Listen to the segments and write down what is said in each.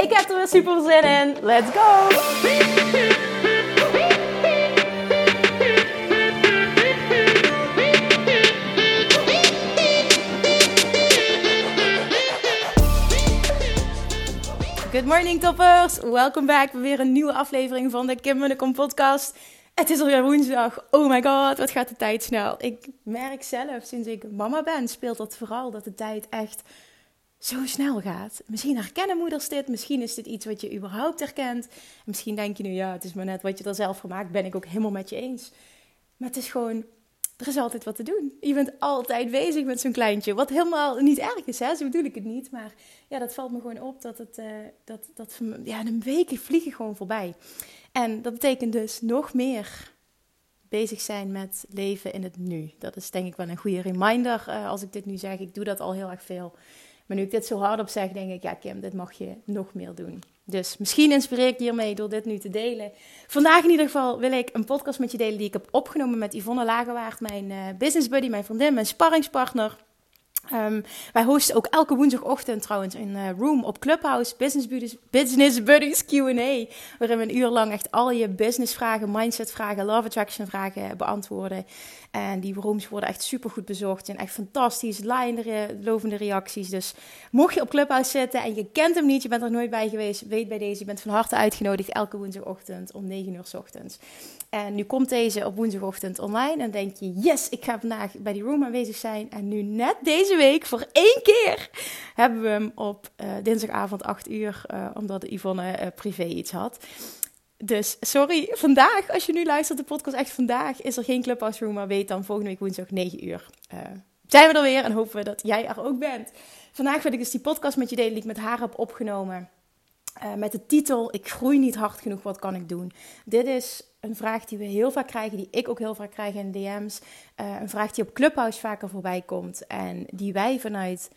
Ik heb er weer super zin in. Let's go! Good morning toppers! Welkom back bij weer een nieuwe aflevering van de Kim Munnekom podcast. Het is alweer woensdag. Oh my god, wat gaat de tijd snel. Ik merk zelf, sinds ik mama ben, speelt dat vooral dat de tijd echt zo snel gaat. Misschien herkennen moeders dit, misschien is dit iets wat je überhaupt herkent. Misschien denk je nu, ja, het is maar net wat je er zelf van maakt, ben ik ook helemaal met je eens. Maar het is gewoon, er is altijd wat te doen. Je bent altijd bezig met zo'n kleintje, wat helemaal niet erg is, hè? zo bedoel ik het niet. Maar ja, dat valt me gewoon op, dat, het, uh, dat, dat ja, de weken vliegen gewoon voorbij. En dat betekent dus nog meer bezig zijn met leven in het nu. Dat is denk ik wel een goede reminder uh, als ik dit nu zeg. Ik doe dat al heel erg veel. Maar nu ik dit zo hardop zeg, denk ik, ja Kim, dit mag je nog meer doen. Dus misschien inspireer ik hiermee door dit nu te delen. Vandaag in ieder geval wil ik een podcast met je delen die ik heb opgenomen met Yvonne Lagerwaard, mijn uh, business buddy, mijn vriendin, mijn sparringspartner. Um, wij hosten ook elke woensdagochtend trouwens een uh, room op Clubhouse, Business Buddies, Business Buddies Q&A, waarin we een uur lang echt al je business vragen, mindset vragen, love attraction vragen beantwoorden. En die rooms worden echt super goed bezocht en echt fantastisch, laaiende, lovende reacties. Dus mocht je op Clubhouse zitten en je kent hem niet, je bent er nooit bij geweest, weet bij deze, je bent van harte uitgenodigd elke woensdagochtend om 9 uur s ochtends. En nu komt deze op woensdagochtend online en denk je, yes, ik ga vandaag bij die room aanwezig zijn. En nu net deze week, voor één keer, hebben we hem op uh, dinsdagavond 8 uur, uh, omdat Yvonne uh, privé iets had. Dus sorry, vandaag, als je nu luistert, de podcast echt vandaag, is er geen Clubhouse Room, maar weet dan volgende week woensdag 9 uur. zijn we er weer en hopen we dat jij er ook bent. Vandaag wil ik dus die podcast met je delen die ik met haar heb opgenomen. Uh, met de titel Ik groei niet hard genoeg, wat kan ik doen? Dit is een vraag die we heel vaak krijgen, die ik ook heel vaak krijg in DM's. Uh, een vraag die op Clubhouse vaker voorbij komt en die wij vanuit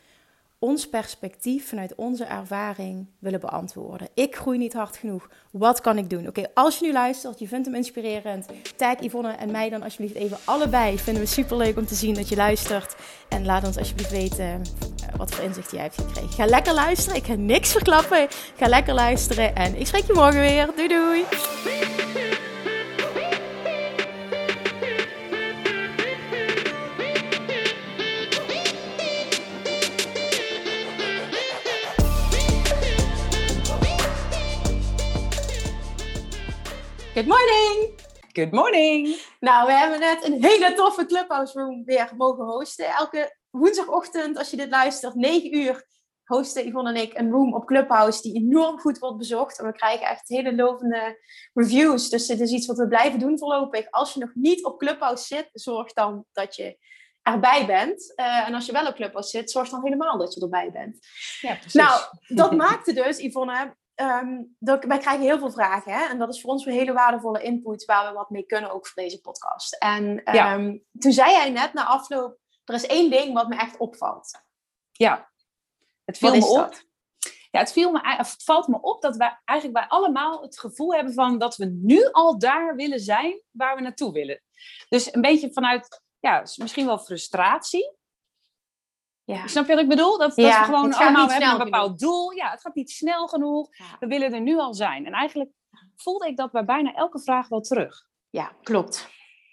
ons perspectief, vanuit onze ervaring willen beantwoorden. Ik groei niet hard genoeg. Wat kan ik doen? Oké, als je nu luistert, je vindt hem inspirerend, tag Yvonne en mij dan alsjeblieft even allebei. Vinden we super leuk om te zien dat je luistert. En laat ons alsjeblieft weten wat voor inzicht jij hebt gekregen. Ga lekker luisteren. Ik ga niks verklappen. Ga lekker luisteren en ik spreek je morgen weer. Doei doei. Good morning! Good morning! Nou, we hebben net een hele toffe Clubhouse Room weer mogen hosten. Elke woensdagochtend, als je dit luistert, 9 uur, hosten Yvonne en ik een room op Clubhouse die enorm goed wordt bezocht. En we krijgen echt hele lovende reviews. Dus dit is iets wat we blijven doen voorlopig. Als je nog niet op Clubhouse zit, zorg dan dat je erbij bent. Uh, en als je wel op Clubhouse zit, zorg dan helemaal dat je erbij bent. Ja, precies. Nou, dat maakte dus, Yvonne, um, dat, wij krijgen heel veel vragen. Hè? En dat is voor ons een hele waardevolle input waar we wat mee kunnen ook voor deze podcast. En um, ja. toen zei jij net na afloop, er is één ding wat me echt opvalt. Ja, het viel me op. Dat? Ja, het, viel me, het valt me op dat wij eigenlijk wij allemaal het gevoel hebben van dat we nu al daar willen zijn waar we naartoe willen. Dus een beetje vanuit, ja, misschien wel frustratie. Ja. Snap je wat ik bedoel? Dat, dat we gewoon allemaal we hebben een bepaald doel. Ja, het gaat niet snel genoeg. We willen er nu al zijn. En eigenlijk voelde ik dat bij bijna elke vraag wel terug. Ja, klopt.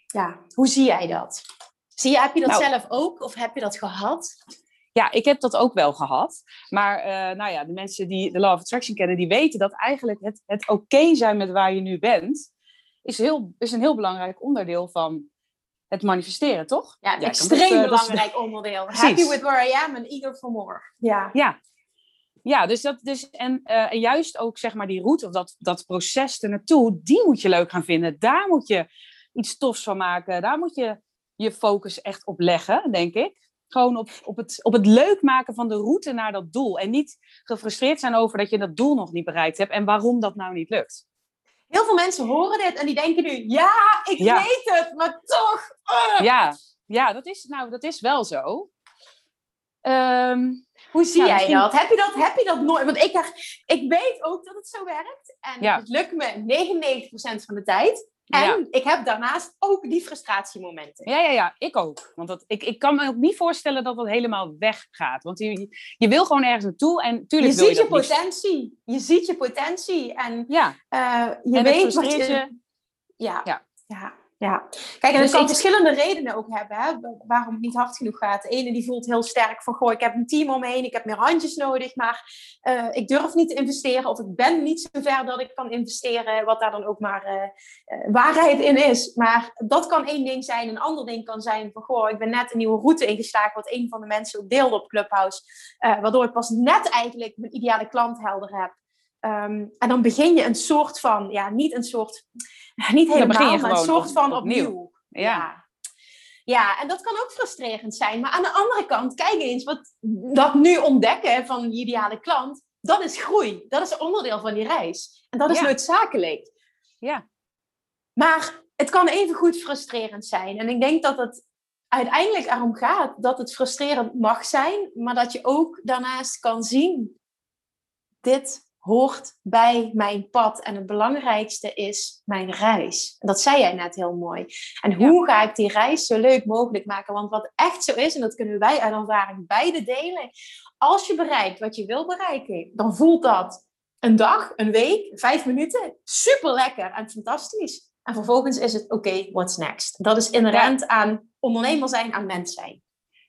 Ja, hoe zie jij dat? Zie je, heb je dat nou, zelf ook of heb je dat gehad? Ja, ik heb dat ook wel gehad. Maar uh, nou ja, de mensen die de Law of Attraction kennen, die weten dat eigenlijk het, het oké zijn met waar je nu bent, is, heel, is een heel belangrijk onderdeel van het manifesteren, toch? Ja, een ja, extreem dus, belangrijk onderdeel. Precies. Happy with where I am and eager for more. Ja, ja. ja dus dat, dus, en, uh, en juist ook zeg maar die route of dat, dat proces ernaartoe, die moet je leuk gaan vinden. Daar moet je iets tofs van maken. Daar moet je je focus echt op leggen, denk ik. gewoon op, op, het, op het leuk maken van de route naar dat doel. En niet gefrustreerd zijn over dat je dat doel nog niet bereikt hebt en waarom dat nou niet lukt. Heel veel mensen horen dit en die denken nu, ja, ik weet het, maar toch. Ja, ja dat, is, nou, dat is wel zo. Ehm, Hoe zie jij dat? Heb je dat, heb je dat nooit? Want ik, ik weet ook dat het zo werkt. En het lukt me 99% van de tijd. En ik heb daarnaast ook die frustratiemomenten. Ja, ja, ja, ik ook. Want dat, ik, ik kan me ook niet voorstellen dat dat helemaal weggaat. Want je, je wil gewoon ergens naartoe en tuurlijk je wil ziet je, potentie. Je ziet je potentie. En ja. Uh, je en weet wat je... Ja. ja. ja. Ja, kijk, en dus dat kan verschillende redenen ook hebben hè, waarom het niet hard genoeg gaat. De ene die voelt heel sterk van, goh, ik heb een team om me heen, ik heb meer handjes nodig, maar uh, ik durf niet te investeren of ik ben niet zo ver dat ik kan investeren, wat daar dan ook maar uh, waarheid in is. Maar dat kan één ding zijn. Een ander ding kan zijn van, goh, ik ben net een nieuwe route ingeslagen, wat een van de mensen ook deelde op Clubhouse, waardoor ik pas net eigenlijk mijn ideale klant helder heb. Um, en dan begin je een soort van, ja, niet een soort Niet helemaal, maar een soort van opnieuw. Ja. ja. en dat kan ook frustrerend zijn. Maar aan de andere kant, kijk eens, wat, dat nu ontdekken van je ideale klant, dat is groei. Dat is onderdeel van die reis. En dat is noodzakelijk. Ja. Maar het kan even goed frustrerend zijn. En ik denk dat het uiteindelijk erom gaat dat het frustrerend mag zijn, maar dat je ook daarnaast kan zien: dit hoort bij mijn pad. En het belangrijkste is mijn reis. En dat zei jij net heel mooi. En hoe ga ik die reis zo leuk mogelijk maken? Want wat echt zo is, en dat kunnen wij uit ervaring beide delen. Als je bereikt wat je wil bereiken, dan voelt dat een dag, een week, vijf minuten super lekker en fantastisch. En vervolgens is het oké, what's next? Dat is inherent aan ondernemer zijn, aan mens zijn.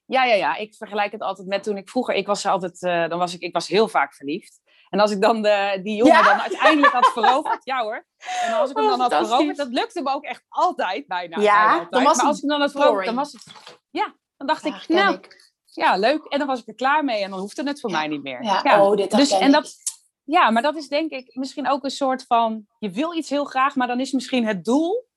Ja, ja, ja. Ik vergelijk het altijd met toen ik vroeger, ik was altijd, uh, dan was ik, ik was heel vaak verliefd. En als ik dan de, die jongen dan uiteindelijk had veroverd, ja hoor. En als ik hem dan had veroverd, dat lukte me ook echt altijd bijna. Ja, bijna altijd. maar als ik dan had veroverd, dan was het... Ja, dan dacht ik, nou, ik. ja, leuk. En dan was ik er klaar mee en dan hoefde het voor mij niet meer. Ja, oh, dit dus, en dat, Ja, maar dat is denk ik misschien ook een soort van... Je wil iets heel graag, maar dan is misschien het doel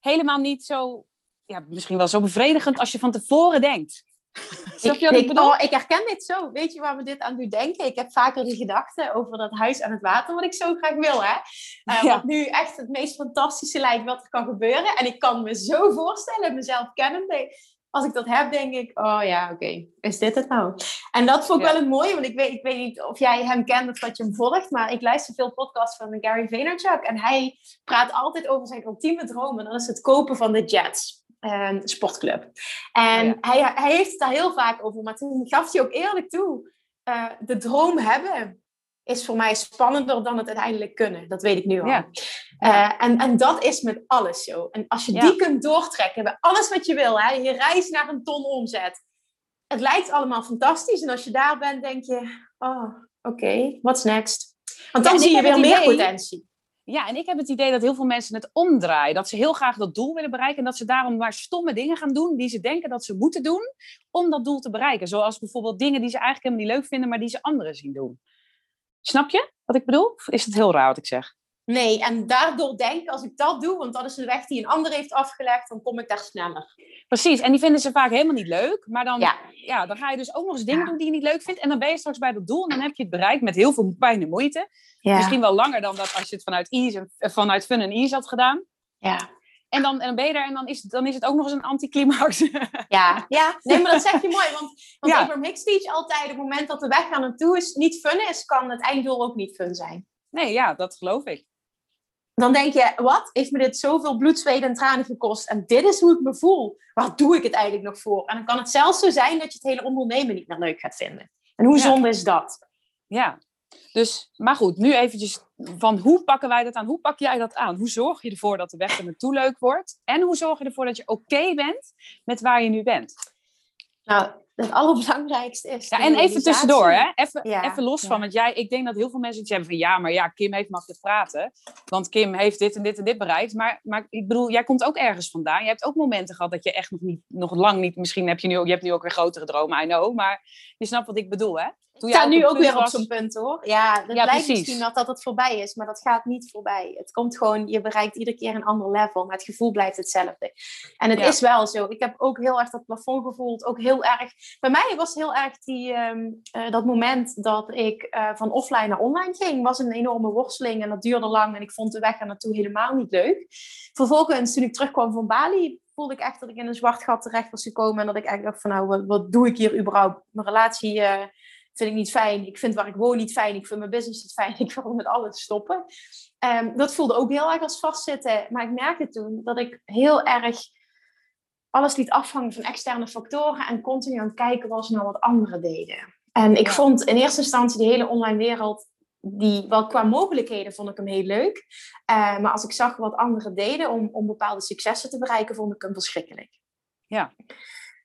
helemaal niet zo... Ja, misschien wel zo bevredigend als je van tevoren denkt. ik, ik, oh, ik herken dit zo. Weet je waar we dit aan doen denken? Ik heb vaker die gedachten over dat huis aan het water, wat ik zo graag wil. Hè? Uh, Wat nu echt het meest fantastische lijkt wat er kan gebeuren. En ik kan me zo voorstellen, mezelf kennende, als ik dat heb, denk ik, oh ja, oké, is dit het nou? En dat vond ik wel een mooie, want ik weet, ik weet niet of jij hem kent of dat je hem volgt, maar ik luister veel podcasts van Gary Vaynerchuk en hij praat altijd over zijn ultieme droom en dat is het kopen van de jets. Um, sportclub. En hij, hij heeft het daar heel vaak over, maar toen gaf hij ook eerlijk toe. Uh, de droom hebben is voor mij spannender dan het uiteindelijk kunnen. Dat weet ik nu al. Ja. Uh, en, en dat is met alles zo. En als je die kunt doortrekken bij alles wat je wil, hè, je reis naar een ton omzet. Het lijkt allemaal fantastisch. En als je daar bent, denk je, oh, oké, okay, what's next? Want dan zie je weer meer potentie. Ja, en ik heb het idee dat heel veel mensen het omdraaien. Dat ze heel graag dat doel willen bereiken. En dat ze daarom maar stomme dingen gaan doen die ze denken dat ze moeten doen om dat doel te bereiken. Zoals bijvoorbeeld dingen die ze eigenlijk helemaal niet leuk vinden, maar die ze anderen zien doen. Snap je wat ik bedoel? Of is het heel raar wat ik zeg? Nee, en daardoor denk als ik dat doe, want dat is een weg die een ander heeft afgelegd, dan kom ik daar sneller. Precies, en die vinden ze vaak helemaal niet leuk. Maar dan, ja. dan ga je dus ook nog eens dingen doen die je niet leuk vindt. En dan ben je straks bij dat doel en dan heb je het bereikt met heel veel pijn en moeite. Misschien wel langer dan dat als je het vanuit, ease, eh, vanuit fun en ease had gedaan. Ja. En dan, en dan ben je er en dan is, dan is het ook nog eens een anticlimax. Ja, ja. nee, maar dat zeg je mooi. Want, want ja. Abraham Hicks teach altijd, op het moment dat de weg aan naartoe is, niet fun is, kan het einddoel ook niet fun zijn. Nee, ja, dat geloof ik dan denk je, wat? Heeft me dit zoveel bloed, zweet en tranen gekost? En dit is hoe ik me voel. Waar doe ik het eigenlijk nog voor? En dan kan het zelfs zo zijn dat je het hele ondernemen niet meer leuk gaat vinden. En hoe zonde is dat? Ja, dus, maar goed, nu eventjes van hoe pakken wij dat aan? Hoe pak jij dat aan? Hoe zorg je ervoor dat de weg er naartoe leuk wordt? En hoe zorg je ervoor dat je oké bent met waar je nu bent? Nou, het allerbelangrijkste is. Ja, en even tussendoor, hè? Even, even los van. Want jij, ik denk dat heel veel mensen iets hebben van ja, maar ja, Kim heeft makkelijk praten. Want Kim heeft dit en dit en dit bereikt. Maar, maar ik bedoel, jij komt ook ergens vandaan. Je hebt ook momenten gehad dat je echt nog, niet, nog lang niet. Misschien heb je nu, je hebt nu ook weer grotere dromen, I know. Maar je snapt wat ik bedoel, hè? Ik sta nu ook weer op zo'n punt hoor. Ja, het ja, lijkt misschien dat, dat het voorbij is, maar dat gaat niet voorbij. Het komt gewoon, je bereikt iedere keer een ander level, maar het gevoel blijft hetzelfde. En het is wel zo. Ik heb ook heel erg dat plafond gevoeld. Ook heel erg. Bij mij was heel erg die, ehm, eh, dat moment dat ik eh, van offline naar online ging, was een enorme worsteling en dat duurde lang en ik vond de weg er naartoe helemaal niet leuk. Vervolgens, toen ik terugkwam van Bali, voelde ik echt dat ik in een zwart gat terecht was gekomen en dat ik echt dacht van nou, wat, wat doe ik hier überhaupt? Mijn relatie uh, vind ik niet fijn. Ik vind waar ik woon niet fijn. Ik vind mijn business niet fijn. Ik wil met alles stoppen. Um, dat voelde ook heel erg als vastzitten. Maar ik merkte toen dat ik heel erg alles liet afhangen van externe factoren en continu aan het kijken was naar wat anderen deden. En ik vond in eerste instantie de hele online wereld, die, wel qua mogelijkheden vond ik hem heel leuk. Uh, maar als ik zag wat anderen deden om, om bepaalde successen te bereiken, vond ik hem verschrikkelijk. Ja.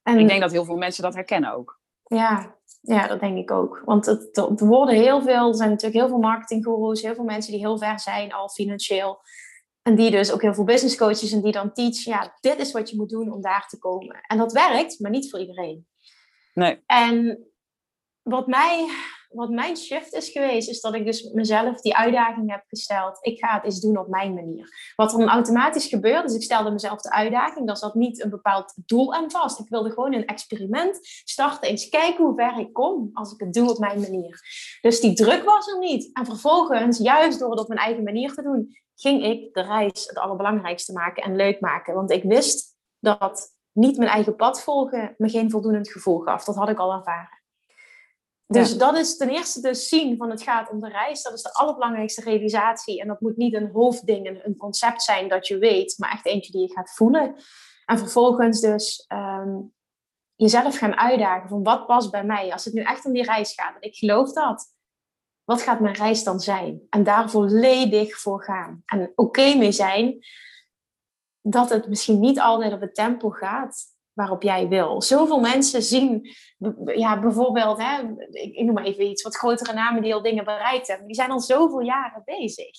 En, ik denk dat heel veel mensen dat herkennen ook. Ja, ja, dat denk ik ook. Want het, er worden heel veel, er zijn natuurlijk heel veel marketinggoeroes, heel veel mensen die heel ver zijn al financieel. En die dus ook heel veel business coaches en die dan teachen, ja, dit is wat je moet doen om daar te komen. En dat werkt, maar niet voor iedereen. Nee. En wat mij wat mijn shift is geweest, is dat ik dus mezelf die uitdaging heb gesteld. Ik ga het eens doen op mijn manier. Wat er dan automatisch gebeurt, is ik stelde mezelf de uitdaging. Dat zat niet een bepaald doel aan vast. Ik wilde gewoon een experiment starten. Eens kijken hoe ver ik kom als ik het doe op mijn manier. Dus die druk was er niet. En vervolgens, juist door het op mijn eigen manier te doen, ging ik de reis het allerbelangrijkste maken en leuk maken. Want ik wist dat niet mijn eigen pad volgen me geen voldoend gevoel gaf. Dat had ik al ervaren. Dus dat is ten eerste dus zien van het gaat om de reis. Dat is de allerbelangrijkste realisatie. En dat moet niet een hoofdding, een, concept zijn dat je weet, maar echt eentje die je gaat voelen. En vervolgens dus ehm, jezelf gaan uitdagen van wat past bij mij. Als het nu echt om die reis gaat, en ik geloof dat. Wat gaat mijn reis dan zijn? En daar volledig voor gaan. En oké mee zijn dat het misschien niet altijd op het tempo gaat waarop jij wil. Zoveel mensen zien, ja, bijvoorbeeld, hè, ik, ik noem maar even iets, wat grotere namen die al dingen bereikt hebben. Die zijn al zoveel jaren bezig.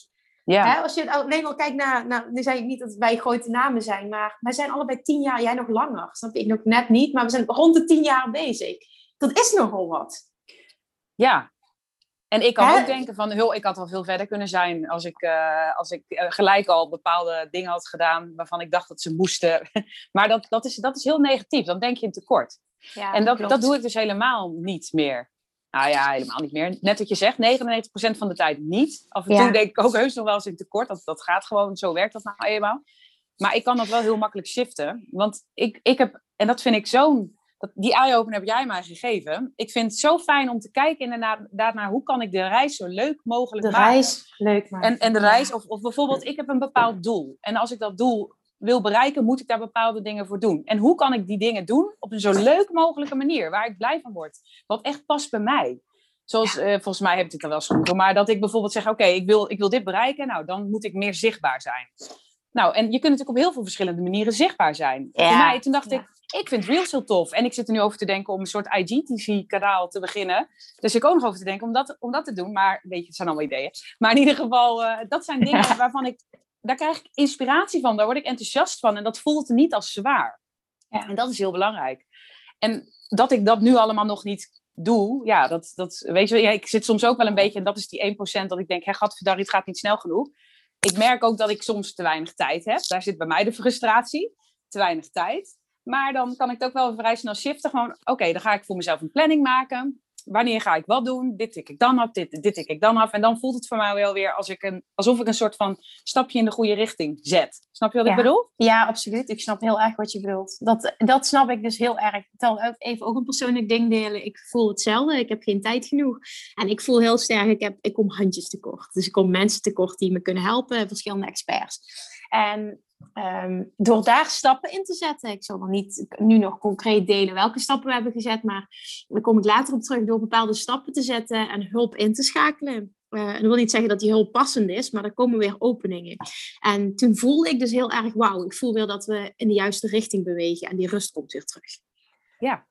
Ja. Hè, als je alleen al kijkt naar, nou, nu zei ik niet dat wij grote namen zijn, maar wij zijn allebei tien jaar, jij nog langer. Snap je? Ik nog net niet, maar we zijn rond de tien jaar bezig. Dat is nogal wat. Ja, en ik kan ook denken van, heel, ik had wel veel verder kunnen zijn als ik, uh, als ik uh, gelijk al bepaalde dingen had gedaan waarvan ik dacht dat ze moesten. maar dat, dat, is, dat is heel negatief, dan denk je in tekort. Ja, en dat, dat doe ik dus helemaal niet meer. Nou ja, helemaal niet meer. Net wat je zegt, 99% van de tijd niet. Af en toe denk ik ook heus nog wel eens in tekort. Dat, dat gaat gewoon, zo werkt dat nou eenmaal. Maar ik kan dat wel heel makkelijk shiften. Want ik, ik heb, en dat vind ik zo'n dat, die eye-opener heb jij mij gegeven. Ik vind het zo fijn om te kijken inderdaad naar hoe kan ik de reis zo leuk mogelijk de maken. De reis leuk maken. En, en de reis, of, of bijvoorbeeld, ik heb een bepaald doel. En als ik dat doel wil bereiken, moet ik daar bepaalde dingen voor doen. En hoe kan ik die dingen doen op een zo leuk mogelijke manier, waar ik blij van word. Wat echt past bij mij. Zoals, eh, volgens mij heb ik dit al wel eens genoemd, maar dat ik bijvoorbeeld zeg, oké, ik, wil, ik wil dit bereiken, nou, dan moet ik meer zichtbaar zijn. Nou, en je kunt natuurlijk op heel veel verschillende manieren zichtbaar zijn. Ja. Voor mij, toen dacht ik, ik vind Reels heel tof. En ik zit er nu over te denken om een soort IGTV-kanaal te beginnen. Dus ik ook nog over te denken om dat, om dat te doen. Maar weet je, het zijn allemaal ideeën. Maar in ieder geval, uh, dat zijn dingen waarvan ik... Daar krijg ik inspiratie van. Daar word ik enthousiast van. En dat voelt niet als zwaar. Ja. En dat is heel belangrijk. En dat ik dat nu allemaal nog niet doe, ja, dat, dat weet je, ja, ik zit soms ook wel een beetje, en dat is die 1% dat ik denk, hé, gadverdarrie, het gaat niet snel genoeg. Ik merk ook dat ik soms te weinig tijd heb. Daar zit bij mij de frustratie. Te weinig tijd. Maar dan kan ik het ook wel vrij snel shiften. Gewoon, oké, dan ga ik voor mezelf een planning maken. Wanneer ga ik wat doen? Dit tik ik dan af, dit, dit tik ik dan af. En dan voelt het voor mij wel weer als ik een, alsof ik een soort van stapje in de goede richting zet. Snap je wat ik bedoel? Ja, absoluut. Ik snap heel erg wat je bedoelt. Dat, dat snap ik dus heel erg. Ik even ook een persoonlijk ding delen. Ik voel hetzelfde. Ik heb geen tijd genoeg. En ik voel heel sterk, ik, heb, ik kom handjes tekort. Dus ik kom mensen tekort die me kunnen helpen. Verschillende experts. En Ehm, door daar stappen in te zetten. Ik zal dan niet nu nog concreet delen welke stappen we hebben gezet, maar daar kom ik later op terug door bepaalde stappen te zetten en hulp in te schakelen. Uh, dat wil niet zeggen dat die hulp passend is, maar er komen weer openingen. En toen voelde ik dus heel erg, wauw, ik voel weer dat we in de juiste richting bewegen en die rust komt weer terug. Ja,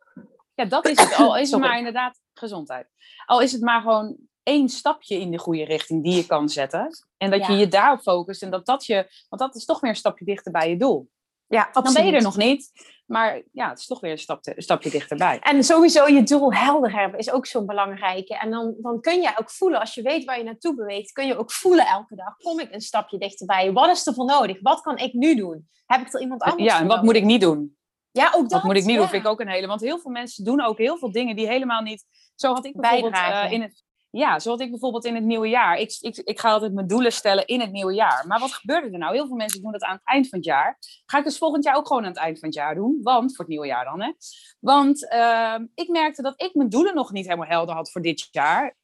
ja dat is het. Al is het maar inderdaad gezondheid. Al is het maar gewoon één stapje in de goede richting die je kan zetten. En dat je je daarop focust en dat dat je, want dat is toch weer een stapje dichter bij je doel. Ja, absoluut. Dan ben je er nog niet. Maar ja, het is toch weer een, stap een stapje dichterbij. En sowieso je doel helder hebben is ook zo'n belangrijke. En dan, dan kun je ook voelen, als je weet waar je naartoe beweegt, kun je ook voelen elke dag, kom ik een stapje dichterbij? Wat is er voor nodig? Wat kan ik nu doen? Heb ik er iemand anders Ja, en wat moet ik niet doen? Ja, ook dat. Wat moet ik niet doen, vind ik ook een hele... Want heel veel mensen doen ook heel veel dingen die helemaal niet... Zo had ik bijvoorbeeld uh, in het ja, zoals ik bijvoorbeeld in het nieuwe jaar. Ik, ik, ik ga altijd mijn doelen stellen in het nieuwe jaar. Maar wat gebeurde er nou? Heel veel mensen doen dat aan het eind van het jaar. Ga ik dus volgend jaar ook gewoon aan het eind van het jaar doen. Want, voor het nieuwe jaar dan, hè. Want uh, ik merkte dat ik mijn doelen nog niet helemaal helder had voor dit jaar.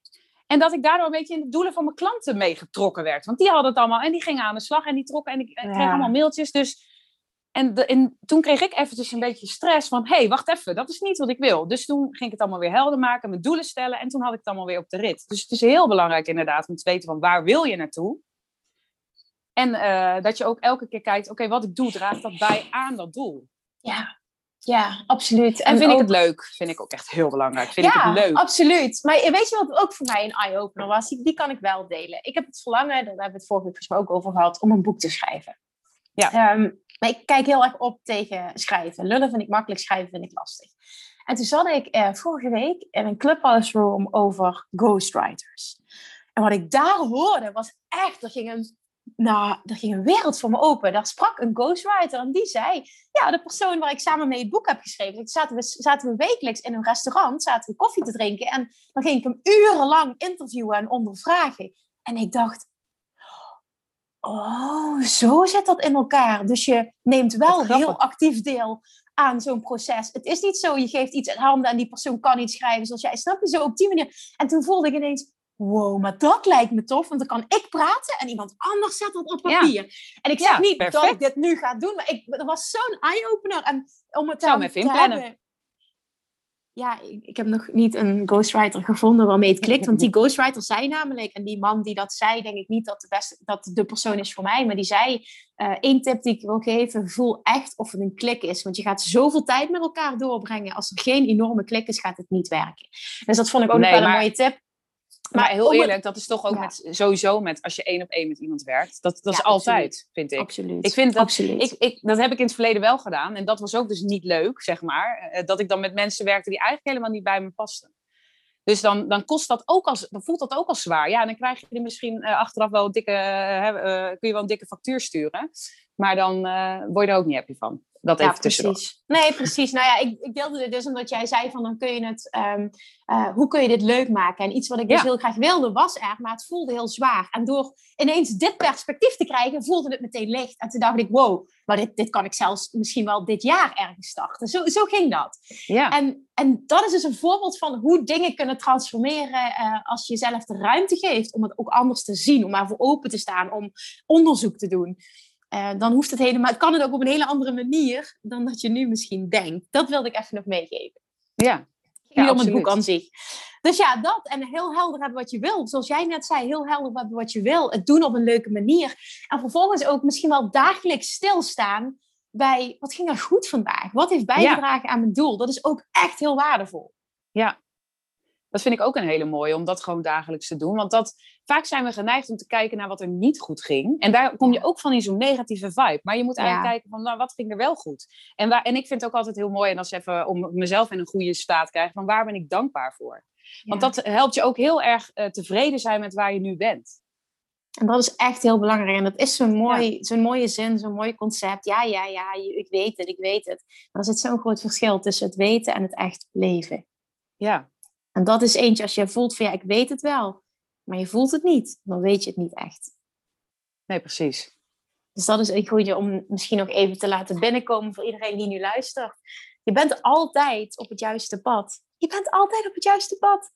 En dat ik daardoor een beetje in de doelen van mijn klanten meegetrokken werd. Want die hadden het allemaal en die gingen aan de slag en die trokken en ik kreeg allemaal mailtjes. Dus en, de, en, toen kreeg ik eventjes een beetje stress van, hé, hey, wacht even, dat is niet wat ik wil. Dus toen ging ik het allemaal weer helder maken, mijn doelen stellen en toen had ik het allemaal weer op de rit. Dus het is heel belangrijk inderdaad om te weten van waar wil je naartoe? En uh, dat je ook elke keer kijkt, oké, wat ik doe, draagt dat bij aan dat doel? Ja, ja, absoluut. En, vind ik het leuk? Vind ik ook echt heel belangrijk. Vind ja, ik het leuk? absoluut. Maar weet je wat ook voor mij een eye-opener was? Die, die kan ik wel delen. Ik heb het verlangen, daar hebben we het vorige week gesproken over gehad, om een boek te schrijven. Ja. Um, maar ik kijk heel erg op tegen schrijven. Lullen vind ik makkelijk, schrijven vind ik lastig. En toen zat ik eh, vorige week in een clubhouse room over ghostwriters. En wat ik daar hoorde was echt, er ging een, nou, er ging een wereld voor me open. Daar sprak een ghostwriter en die zei, ja, de persoon waar ik samen mee het boek heb geschreven. Zaten we, zaten we wekelijks in een restaurant, zaten we koffie te drinken en dan ging ik hem urenlang interviewen en ondervragen. En ik dacht, Oh, zo zit dat in elkaar. Dus je neemt wel heel actief deel aan zo'n proces. Het is niet zo, je geeft iets in handen en die persoon kan iets schrijven zoals jij. Snap je zo op die manier? En toen voelde ik ineens, wow, maar dat lijkt me tof, want dan kan ik praten en iemand anders zet dat op papier. En ik zeg niet dat ik dit nu ga doen, maar ik, er was zo'n eye-opener. En om het inplannen ja, ik, ik, heb nog niet een ghostwriter gevonden waarmee het klikt. Want die ghostwriter zei namelijk, en die man die dat zei, denk ik niet dat de, beste, dat de persoon is voor mij. Maar die zei, uh, één tip die ik wil geven, voel echt of het een klik is. Want je gaat zoveel tijd met elkaar doorbrengen. Als er geen enorme klik is, gaat het niet werken. Dus dat vond ik ook nog wel een mooie tip. Maar, heel eerlijk, dat is toch ook met, sowieso met als je één op één met iemand werkt. Dat, dat is altijd, vind ik. Absoluut. Ik vind dat, absoluut. Ik, ik, dat heb ik in het verleden wel gedaan. En dat was ook dus niet leuk, zeg maar. Eh, dat ik dan met mensen werkte die eigenlijk helemaal niet bij me pasten. Dus dan, dan, kost dat ook als, dan voelt dat ook als zwaar. Ja, dan krijg je er misschien uh, achteraf wel een dikke, uh, kun je wel een dikke factuur sturen. Maar dan word je er ook niet happy van. Dat even ja, precies. Nee, precies. Nou ja, ik, ik deelde dit dus omdat jij zei van dan kun je het, um, uh, hoe kun je dit leuk maken? En iets wat ik dus heel graag wilde was er, maar het voelde heel zwaar. En door ineens dit perspectief te krijgen, voelde het meteen licht. En toen dacht ik, wow, maar dit, dit kan ik zelfs misschien wel dit jaar ergens starten. Zo, zo ging dat. Ja. En, en dat is dus een voorbeeld van hoe dingen kunnen transformeren uh, als je jezelf de ruimte geeft om het ook anders te zien, om ervoor open te staan, om onderzoek te doen. Uh, dan hoeft het helemaal, het kan het ook op een hele andere manier dan dat je nu misschien denkt. Dat wilde ik even nog meegeven. Ja. ja om het boek aan zich. Dus ja, dat. En heel helder hebben wat je wil. Zoals jij net zei, heel helder hebben wat je wil. Het doen op een leuke manier. En vervolgens ook misschien wel dagelijks stilstaan bij wat ging er goed vandaag? Wat heeft bijgedragen aan mijn doel? Dat is ook echt heel waardevol. Ja, dat vind ik ook een hele mooie, om dat gewoon dagelijks te doen. Want dat, vaak zijn we geneigd om te kijken naar wat er niet goed ging. En daar kom je ook van in zo'n negatieve vibe. Maar je moet eigenlijk kijken van, nou, wat ging er wel goed? En, waar, en ik vind het ook altijd heel mooi, en als even om mezelf in een goede staat krijgen, van waar ben ik dankbaar voor? Want dat helpt je ook heel erg uh, tevreden zijn met waar je nu bent. En dat is echt heel belangrijk. En dat is zo'n mooi, zo'n mooie zin, zo'n mooi concept. Ja, ja, ja, ik weet het, ik weet het. Maar er zit zo'n groot verschil tussen het weten en het echt leven. Ja, en dat is eentje als je voelt van ja, ik weet het wel, maar je voelt het niet, dan weet je het niet echt. Nee, precies. Dus dat is een goede om misschien nog even te laten binnenkomen voor iedereen die nu luistert. Je bent altijd op het juiste pad. Je bent altijd op het juiste pad.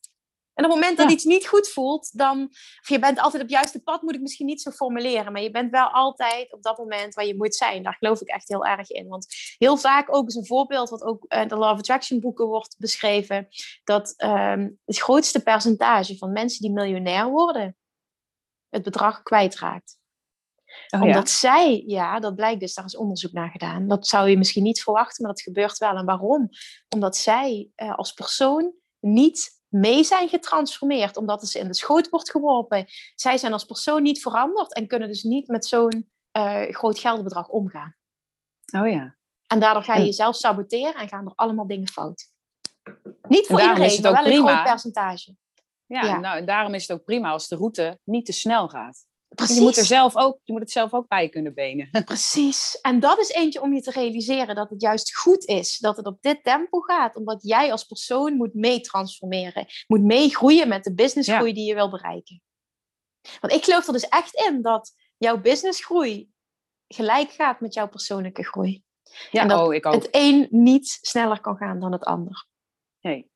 En op het moment dat iets niet goed voelt, dan, of je bent altijd op het juiste pad, moet ik misschien niet zo formuleren, maar je bent wel altijd op dat moment waar je moet zijn. Daar geloof ik echt heel erg in. Want heel vaak ook is een voorbeeld, wat ook in de Law of Attraction boeken wordt beschreven, dat um, het grootste percentage van mensen die miljonair worden, het bedrag kwijtraakt. Oh, Omdat zij, ja, dat blijkt dus, daar is onderzoek naar gedaan. Dat zou je misschien niet verwachten, maar dat gebeurt wel. En waarom? Omdat zij uh, als persoon niet mee zijn getransformeerd, omdat het ze in de schoot wordt geworpen. Zij zijn als persoon niet veranderd en kunnen dus niet met zo'n uh, groot geldbedrag omgaan. Oh ja. En daardoor ga je jezelf saboteren en gaan er allemaal dingen fout. Niet voor iedereen, maar wel prima. een groot percentage. Ja, ja. Nou, en daarom is het ook prima als de route niet te snel gaat. Precies. Je moet, er zelf ook, je moet het zelf ook bij kunnen benen. Precies. En dat is eentje om je te realiseren dat het juist goed is dat het op dit tempo gaat. Omdat jij als persoon moet meetransformeren. Moet meegroeien met de businessgroei die je wil bereiken. Want ik geloof er dus echt in dat jouw businessgroei gelijk gaat met jouw persoonlijke groei. Ja, en dat oh, ik ook. het een niet sneller kan gaan dan het ander. Nee.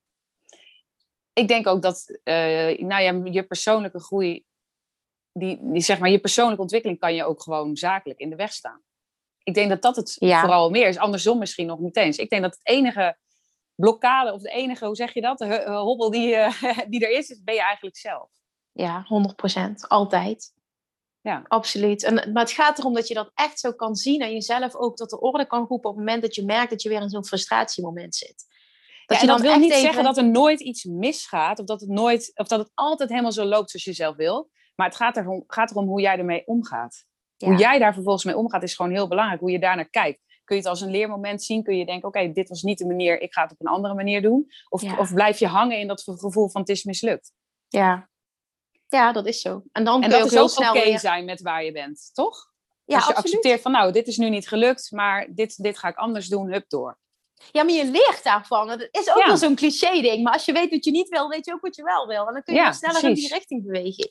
Ik denk ook dat uh, nou ja, je persoonlijke groei die, die, zeg maar, je persoonlijke ontwikkeling kan je ook gewoon zakelijk in de weg staan. Ik denk dat dat het vooral meer is. Andersom misschien nog niet eens. Ik denk dat het enige blokkade of de enige, hoe zeg je dat, de hobbel die, uh, die er is, ben je eigenlijk zelf. Ja, 100%. Altijd. Ja. Absoluut. En, maar het gaat erom dat je dat echt zo kan zien en jezelf ook tot de orde kan roepen op het moment dat je merkt dat je weer in zo'n frustratiemoment zit. Dat je dan wil niet zeggen dat er nooit iets misgaat of dat het nooit of dat het altijd helemaal zo loopt zoals je zelf wil. Maar het gaat erom, gaat erom hoe jij ermee omgaat. Hoe jij daar vervolgens mee omgaat is gewoon heel belangrijk. Hoe je daar naar kijkt. Kun je het als een leermoment zien? Kun je denken, oké, dit was niet de manier, ik ga het op een andere manier doen? Of, of blijf je hangen in dat gevoel van het is mislukt? Ja, ja dat is zo. En, dan en dat is ook oké zijn met waar je bent, toch? Ja, als je accepteert van, nou, dit is nu niet gelukt, maar dit, dit ga ik anders doen, hup door. Ja, maar je leert daarvan. Dat is ook wel zo'n cliché-ding. Maar als je weet wat je niet wil, weet je ook wat je wel wil. En dan kun je ja, sneller in die richting bewegen.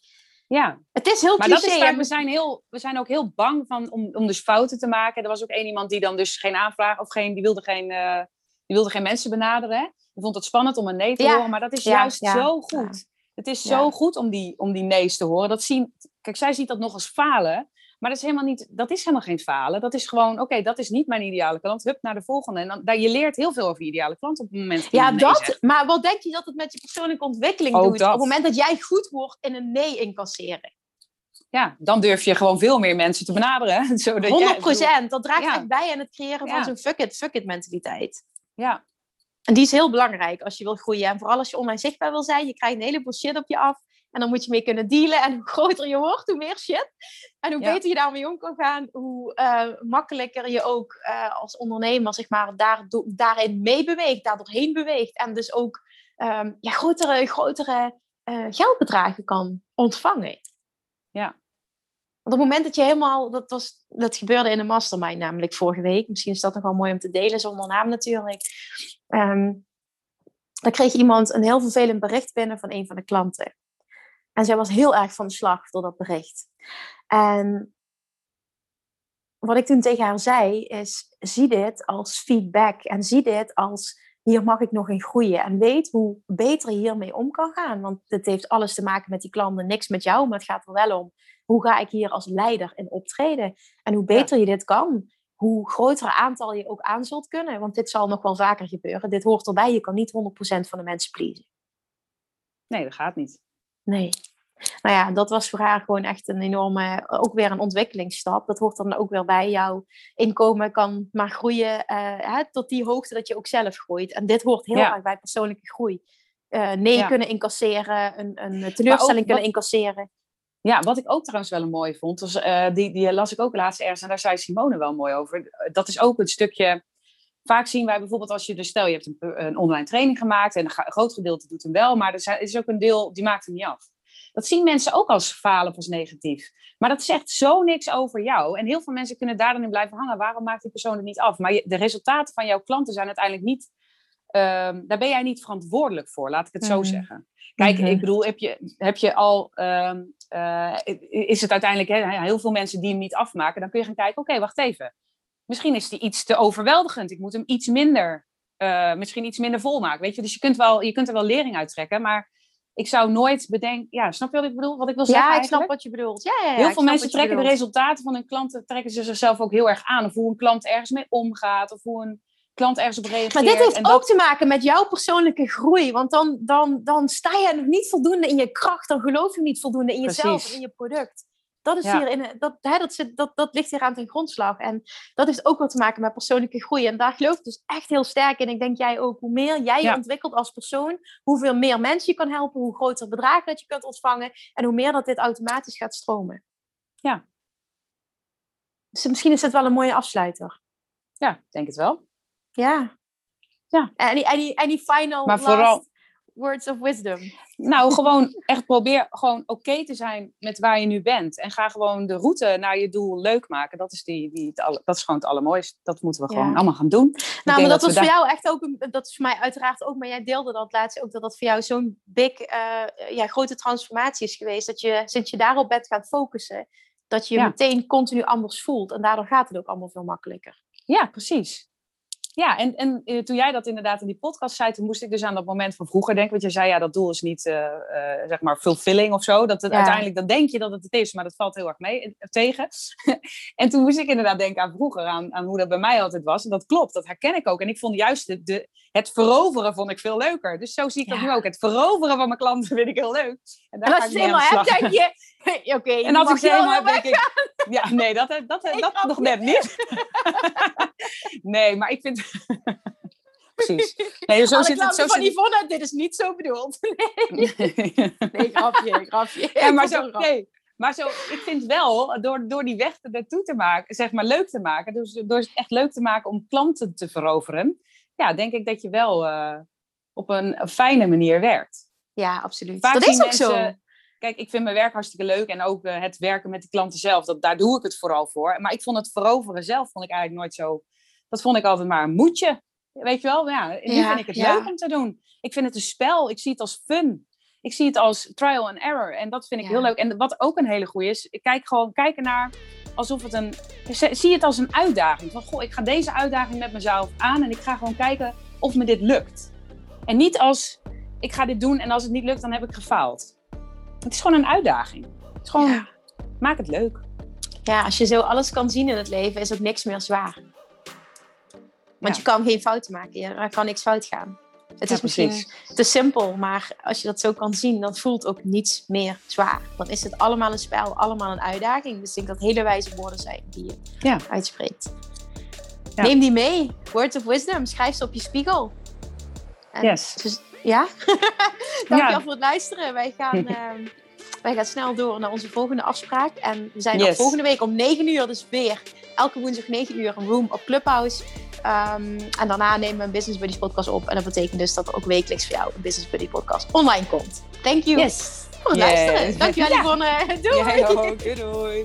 Ja. Het is heel maar cliché. Dat is vaak, we, zijn heel, we zijn ook heel bang van, om, om dus fouten te maken. Er was ook één iemand die dan dus geen aanvraag of geen, die wilde geen, uh, die wilde geen mensen benaderen. Die vond het spannend om een nee te horen, maar dat is juist zo goed. Het is zo goed om die, om die nee's te horen. Dat zien, kijk, zij ziet dat nog als falen. Maar dat is helemaal, niet, dat is helemaal geen falen. Dat is gewoon, oké, dat is niet mijn ideale klant. Hup, naar de volgende. En dan, daar, je leert heel veel over je ideale klant op het moment. Ja, dat. Maar wat denk je dat het met je persoonlijke ontwikkeling doet? Op het moment dat jij goed wordt in een nee incasseren. Ja, dan durf je gewoon veel meer mensen te benaderen. Zodat 100 procent. Dat draagt echt bij aan het creëren van zo'n fuck it, fuck it mentaliteit. Ja. En die is heel belangrijk als je wil groeien. En vooral als je online zichtbaar wil zijn. Je krijgt een heleboel shit op je af. En dan moet je mee kunnen dealen. En hoe groter je wordt, hoe meer shit. En hoe beter je daarmee om kan gaan, hoe uh, makkelijker je ook uh, als ondernemer zeg maar, daar, daarin meebeweegt, daardoorheen beweegt. En dus ook um, ja, grotere, grotere uh, geldbedragen kan ontvangen. Ja. Want op het moment dat je helemaal, dat, was, dat gebeurde in de mastermind namelijk vorige week. Misschien is dat nog wel mooi om te delen, zonder naam natuurlijk. Um, dan kreeg iemand een heel vervelend bericht binnen van een van de klanten. En zij was heel erg van de slag door dat bericht. En wat ik toen tegen haar zei is, zie dit als feedback en zie dit als, hier mag ik nog in groeien. En weet hoe beter je hiermee om kan gaan. Want het heeft alles te maken met die klanten, niks met jou, maar het gaat er wel om, hoe ga ik hier als leider in optreden? En hoe beter je dit kan, hoe groter aantal je ook aan zult kunnen. Want dit zal nog wel vaker gebeuren. Dit hoort erbij, je kan niet 100% van de mensen pleasen. Nee, dat gaat niet. Nee. Nou ja, dat was voor haar gewoon echt een enorme, ook weer een ontwikkelingsstap. Dat hoort dan ook weer bij. Jouw inkomen kan maar groeien uh, hè, tot die hoogte dat je ook zelf groeit. En dit hoort heel erg bij persoonlijke groei. Uh, nee kunnen incasseren, een, een teleurstelling kunnen incasseren. Ja, wat ik ook trouwens wel een mooie vond, was, uh, die, die las ik ook laatst ergens en daar zei Simone wel mooi over. Dat is ook een stukje vaak zien wij bijvoorbeeld als je dus stel je hebt een, een online training gemaakt en een groot gedeelte doet hem wel, maar er is ook een deel die maakt hem niet af. Dat zien mensen ook als falen of als negatief. Maar dat zegt zo niks over jou. En heel veel mensen kunnen daar dan in blijven hangen. Waarom maakt die persoon het niet af? Maar de resultaten van jouw klanten zijn uiteindelijk niet. Um, daar ben jij niet verantwoordelijk voor, laat ik het zo mhm. zeggen. Kijk, mhm. ik bedoel, heb je, heb je al. Um, uh, is het uiteindelijk heel veel mensen die hem niet afmaken? Dan kun je gaan kijken: oké, wacht even. Misschien is die iets te overweldigend. Ik moet hem iets minder. Uh, misschien iets minder vol maken. Weet je, dus je kunt, wel, je kunt er wel lering uit trekken. Maar ik zou nooit bedenken, ja, snap je wat ik bedoel? Wat ik wil zeggen? Ja, ik snap wat je bedoelt. Ja, ja, ja heel veel mensen trekken de resultaten van hun klanten, trekken ze zichzelf ook heel erg aan. Of hoe een klant ergens mee omgaat, of hoe een klant ergens op reageert. Maar dit heeft en ook te maken met jouw persoonlijke groei. Want dan, dan, dan sta je nog niet voldoende in je kracht, dan geloof je niet voldoende in jezelf en in je product. Dat, is hier in, dat, hè, dat, zit, dat, dat ligt hier aan ten grondslag. En dat heeft ook wat te maken met persoonlijke groei. En daar geloof ik dus echt heel sterk in. Ik denk jij ook, hoe meer jij je ontwikkelt als persoon, hoeveel meer mensen je kan helpen, hoe groter bedragen dat je kunt ontvangen en hoe meer dat dit automatisch gaat stromen. Ja. Dus misschien is het wel een mooie afsluiter. Ja, denk het wel. Ja. Ja. En die, en die, en die final Maar vooral- words of wisdom. Nou, gewoon echt probeer gewoon oké te zijn met waar je nu bent. En ga gewoon de route naar je doel leuk maken. Dat is, die, die, alle- dat is gewoon het allermooiste. Dat moeten we Ja. gewoon allemaal gaan doen. Ik Nou, maar dat was voor jou echt ook, een, dat is voor mij uiteraard ook, maar jij deelde dat laatst ook, dat dat voor jou zo'n big, eh, ja, grote transformatie is geweest. Dat je, sinds je daarop bent gaan focussen, dat je je Ja. meteen continu anders voelt. En daardoor gaat het ook allemaal veel makkelijker. Ja, precies. Ja, en, en eh, toen jij dat inderdaad in die podcast zei, toen moest ik dus aan dat moment van vroeger denken. Want je zei, ja, dat doel is niet, eh, eh, zeg maar, fulfilling of zo. Dat het Ja. uiteindelijk, dan denk je dat het het is, maar dat valt heel erg mee, tegen. en toen moest ik inderdaad denken aan vroeger, aan, aan hoe dat bij mij altijd was. En dat klopt, dat herken ik ook. En ik vond juist de, de, het veroveren vond ik veel leuker. Dus zo zie ik dat nu ook. Het veroveren van mijn klanten vind ik heel leuk. En, daar En ga als ik helemaal hebt, je, oké, En als ik helemaal heb, denk ik... Ja, nee, dat, dat, dat, dat nog net niet. nee, maar ik vind... Precies. Nee, zo Alle zit het. Zo van zit. Yvonne, dit is niet zo bedoeld. Nee, grapje, grapje. ja, maar zo, nee, maar zo, ik vind wel, door, door die weg ernaartoe te maken, zeg maar leuk te maken, dus door het echt leuk te maken om klanten te veroveren, ja, denk ik dat je wel eh, op een fijne manier werkt. Ja, absoluut. Vaak dat is ook zo. Kijk, ik vind mijn werk hartstikke leuk en ook eh, het werken met de klanten zelf, dat, daar doe ik het vooral voor. Maar ik vond het veroveren zelf, vond ik eigenlijk nooit zo, dat vond ik altijd maar een moedje. Weet je wel, ja, nu Ja, vind ik het ja. leuk om te doen. Ik vind het een spel, ik zie het als fun. Ik zie het als trial and error en dat vind ik Ja. heel leuk. En wat ook een hele goeie is, ik kijk gewoon kijken naar alsof het een, zie het als een uitdaging. Van, goh, ik ga deze uitdaging met mezelf aan en ik ga gewoon kijken of me dit lukt. En niet als, ik ga dit doen en als het niet lukt, dan heb ik gefaald. Het is gewoon een uitdaging. Het is gewoon, Ja. maak het leuk. Ja, als je zo alles kan zien in het leven, is ook niks meer zwaar. Want Ja. je kan geen fouten maken. Er kan niks fout gaan. Het Ja, is misschien precies. te simpel, maar als je dat zo kan zien, dan voelt ook niets meer zwaar. Dan is het allemaal een spel, allemaal een uitdaging. Dus ik denk dat hele wijze woorden zijn die je Ja. uitspreekt. Ja. Neem die mee. Words of wisdom. Schrijf ze op je spiegel. En Yes. dus- ja? Dankjewel Ja. voor het luisteren. Wij gaan, ehm, wij gaan snel door naar onze volgende afspraak. En we zijn er volgende week om 9 uur dus weer. Elke woensdag 9 uur een room op Clubhouse. Ehm, en daarna nemen we een Business Buddies podcast op. En dat betekent dus dat er ook wekelijks voor jou een Business Buddy podcast online komt. Thank you Yes. voor het Yes. luisteren. Dankjewel Ja. Yvonne. Doei! Jij ook. Doei doei.